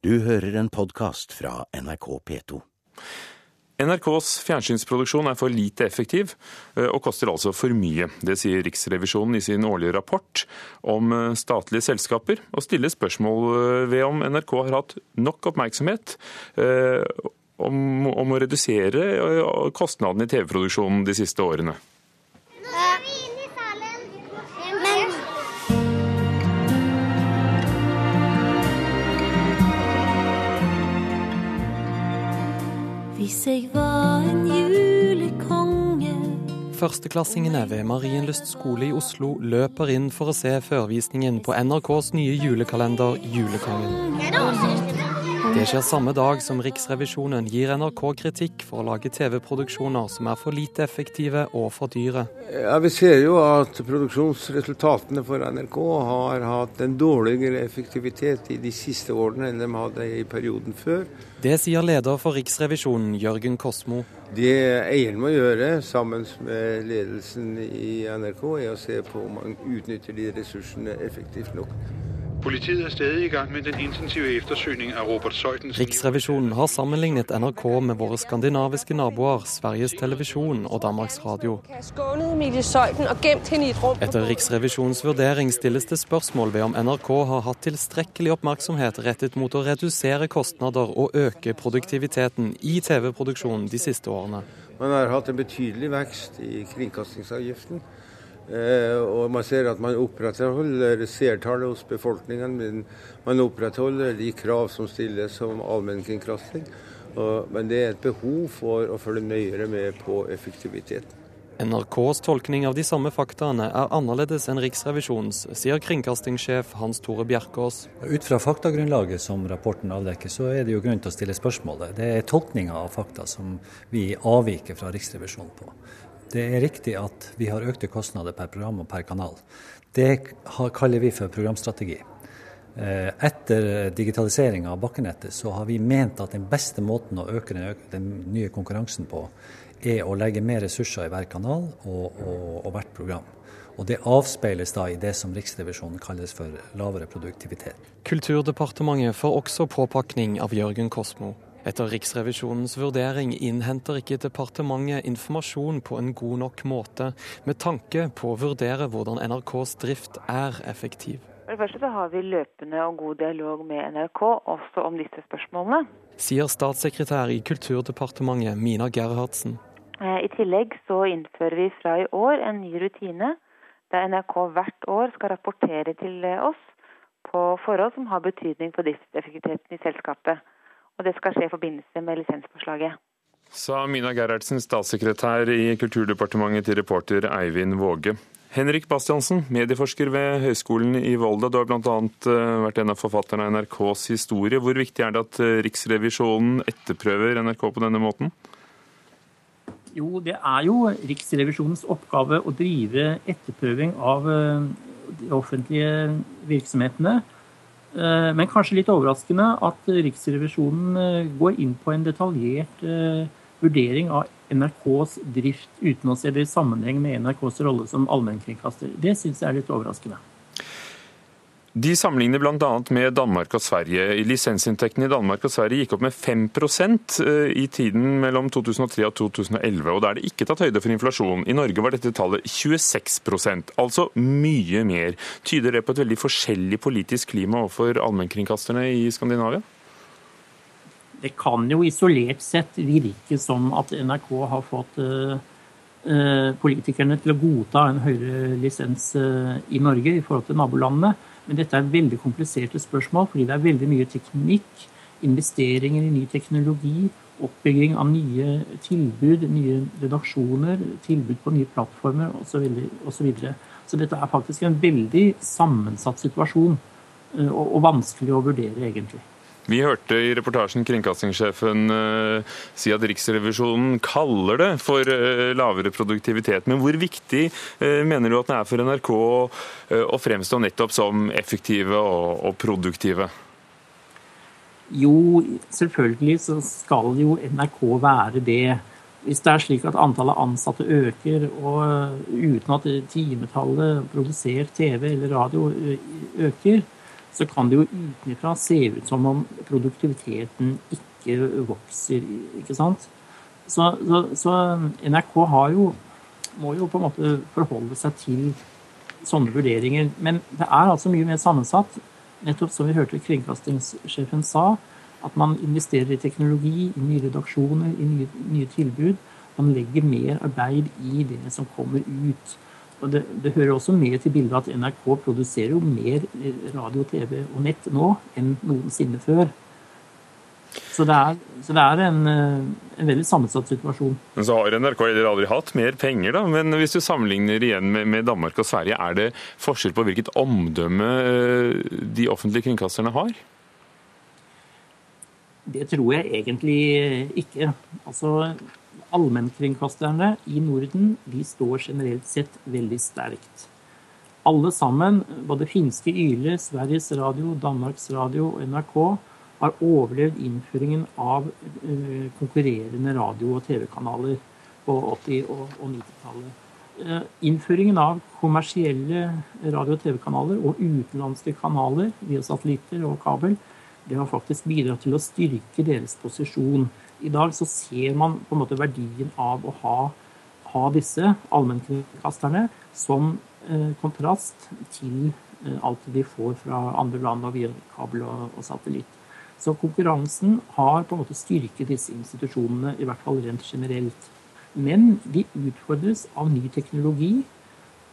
Du hører en podkast fra NRK P2. NRKs fjernsynsproduksjon er for lite effektiv, eh, og koster altså for mye. Det sier Riksrevisjonen i sin årlige rapport om eh, statlige selskaper, og stiller spørsmål eh, ved om NRK har hatt nok oppmerksomhet om, om å redusere kostnadene i TV-produksjonen de siste årene. Hvis jeg var en julekonge Førsteklassingene ved Marienlyst skole i Oslo løper inn for å se førvisningen på NRKs nye julekalender Julekongen. Det skjer samme dag som Riksrevisjonen gir NRK kritikk for å lage TV-produksjoner som er for lite effektive og for dyre. Ja, Vi ser jo at produksjonsresultatene for NRK har hatt en dårligere effektivitet i de siste årene enn de hadde i perioden før. Det sier leder for Riksrevisjonen, Jørgen Kosmo. Det eieren må gjøre, sammen med ledelsen i NRK, er å se på om man utnytter de ressursene effektivt nok. Politiet er stadig i gang med den intensive ettersøkning av Robert Søydens Riksrevisjonen har sammenlignet NRK med våre skandinaviske naboer, Sveriges Televisjon og Danmarks Radio. Etter Riksrevisjonens vurdering stilles det spørsmål ved om NRK har hatt tilstrekkelig oppmerksomhet rettet mot å redusere kostnader og øke produktiviteten i TV-produksjonen de siste årene. Man har hatt en betydelig vekst i kringkastingsavgiften. Eh, og man ser at man opprettholder seertallet hos befolkningen, men man opprettholder de krav som stilles som allmennkringkasting. Men det er et behov for å følge nøyere med på effektiviteten. NRKs tolkning av de samme faktaene er annerledes enn Riksrevisjonens, sier kringkastingssjef Hans Tore Bjerkås. Ut fra faktagrunnlaget som rapporten avdekker, så er det jo grunn til å stille spørsmålet. Det er tolkninga av fakta som vi avviker fra Riksrevisjonen på. Det er riktig at vi har økte kostnader per program og per kanal. Det kaller vi for programstrategi. Eh, etter digitaliseringa av bakkenettet så har vi ment at den beste måten å øke den, nye konkurransen på, er å legge mer ressurser i hver kanal og, og, og hvert program. Og Det avspeiles da i det som Riksrevisjonen kalles for lavere produktivitet. Kulturdepartementet får også påpakning av Jørgen Kosmo. Etter Riksrevisjonens vurdering innhenter ikke departementet informasjon på en god nok måte, med tanke på å vurdere hvordan NRKs drift er effektiv. For det første så har vi løpende og god dialog med NRK også om disse spørsmålene. Sier statssekretær i Kulturdepartementet Mina Gerhardsen. Eh, I tillegg så innfører vi fra i år en ny rutine der NRK hvert år skal rapportere til oss på forhold som har betydning for driftseffektiviteten i selskapet og det skal skje i forbindelse med lisensforslaget. Sa Mina Gerhardsen, statssekretær i Kulturdepartementet til reporter Eivind Våge. Henrik Bastiansen, medieforsker ved Høgskolen i Volda. Du har bl.a. Eh, vært en av forfatterne av NRKs historie. Hvor viktig er det at eh, Riksrevisjonen etterprøver NRK på denne måten? Jo, det er jo Riksrevisjonens oppgave å drive etterprøving av eh, de offentlige virksomhetene. Eh, men kanskje litt overraskende at Riksrevisjonen eh, går inn på en detaljert eh, vurdering av NRKs drift uten å se det i sammenheng med NRKs rolle som allmennkringkaster. Det syns jeg er litt overraskende. De sammenligner bl.a. med Danmark og Sverige. Lisensinntektene i Danmark og Sverige gikk opp med 5 eh, i tiden mellom 2003 og 2011. og Da er det ikke tatt høyde for inflasjon. I Norge var dette tallet 26% altså mye mer. Tyder det på et veldig forskjellig politisk klima overfor allmennkringkasterne i Skandinavia? Det kan jo isolert sett virke som at NRK har fått uh, politikerne til å godta en høyere lisens i Norge i forhold til nabolandene. Men dette er veldig kompliserte spørsmål fordi det er veldig mye teknikk, investeringer i ny teknologi, oppbygging av nye tilbud, nye redaksjoner, tilbud på nye plattformer osv. Så, videre. så dette er faktisk en veldig sammensatt situasjon eh, og, og vanskelig å vurdere, egentlig. Vi hørte i reportasjen kringkastingssjefen uh, si at Riksrevisjonen kaller det for uh, lavere produktivitet. Men hvor viktig uh, mener du at det er for NRK å fremstå nettopp som effektive og, og produktive? Jo, selvfølgelig så skal jo NRK være det. Hvis det er slik at antallet ansatte øker, og uten at timetallet produsert TV eller radio øker, så kan det jo utenfra se ut som om produktiviteten ikke vokser. ikke sant? Så, så, så NRK jo, må jo på en måte forholde seg til sånne vurderinger. Men det er altså mye mer sammensatt. Nettopp som vi hørte kringkastingssjefen sa, at man investerer i teknologi, i nye redaksjoner, i nye, nye tilbud. Man legger mer arbeid i det som kommer ut. Og det, det, hører også med til bildet at NRK produserer jo mer radio, TV og nett nå enn noensinne før. Så det er, så det er en, en, veldig sammensatt situasjon. Men så har NRK heller aldri hatt mer penger, da. Men hvis du sammenligner igjen med, med Danmark og Sverige, er det forskjell på hvilket omdømme eh, de offentlige kringkasterne har? Det tror jeg egentlig ikke. Altså, allmennkringkasterne i Norden de står generelt sett veldig sterkt. Alle sammen, både finske Yle, Sveriges Radio, Danmarks Radio og NRK, har overlevd innføringen av uh, konkurrerende radio- og TV-kanaler på 80- og, og 90-tallet. Uh, eh, innføringen av kommersielle radio- og TV-kanaler og utenlandske kanaler via satellitter og kabel det har faktisk bidratt til å styrke deres posisjon i dag så ser man på en måte verdien av å ha, ha disse allmennkringkasterne som eh, kontrast til eh, alt de får fra andre land og via kabel og, og, satellitt. Så konkurransen har på en måte styrket disse institusjonene, i hvert fall rent generelt. Men de utfordres av ny teknologi,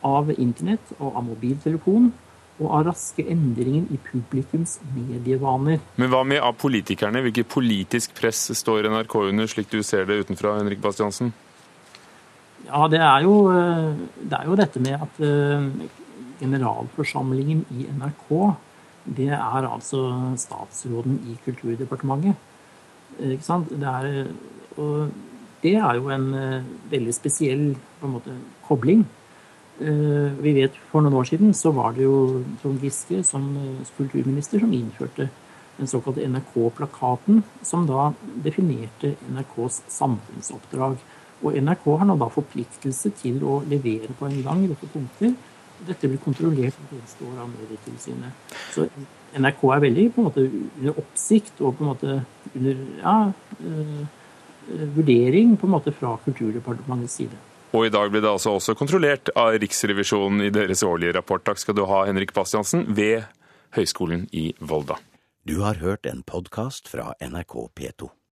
av internett og av mobiltelefon og av raske endringer i publikums medievaner. Men hva med av politikerne? Hvilket politisk press står NRK under, slik du ser det utenfra, Henrik Bastiansen? Ja, det er jo, eh, det er jo dette med at eh, generalforsamlingen i NRK, det er altså statsråden i Kulturdepartementet. Ikke sant? Det er, og det er jo en eh, veldig spesiell på en måte, kobling. Eh, vi vet For noen år siden så var det jo Trond Giske som eh, kulturminister som innførte den såkalte NRK-plakaten, som da definerte NRKs samfunnsoppdrag. Og NRK har nå da forpliktelse til å levere på en lang rekke punkter. Dette blir kontrollert hvert eneste år av Medietilsynet. Så NRK er veldig på en måte under oppsikt og på en måte under ja, uh, vurdering på en måte fra Kulturdepartementets side. Og i dag ble det altså også kontrollert av Riksrevisjonen i deres årlige rapport. Takk skal du ha, Henrik Bastiansen, ved Høgskolen i Volda. Du har hørt en podkast fra NRK P2.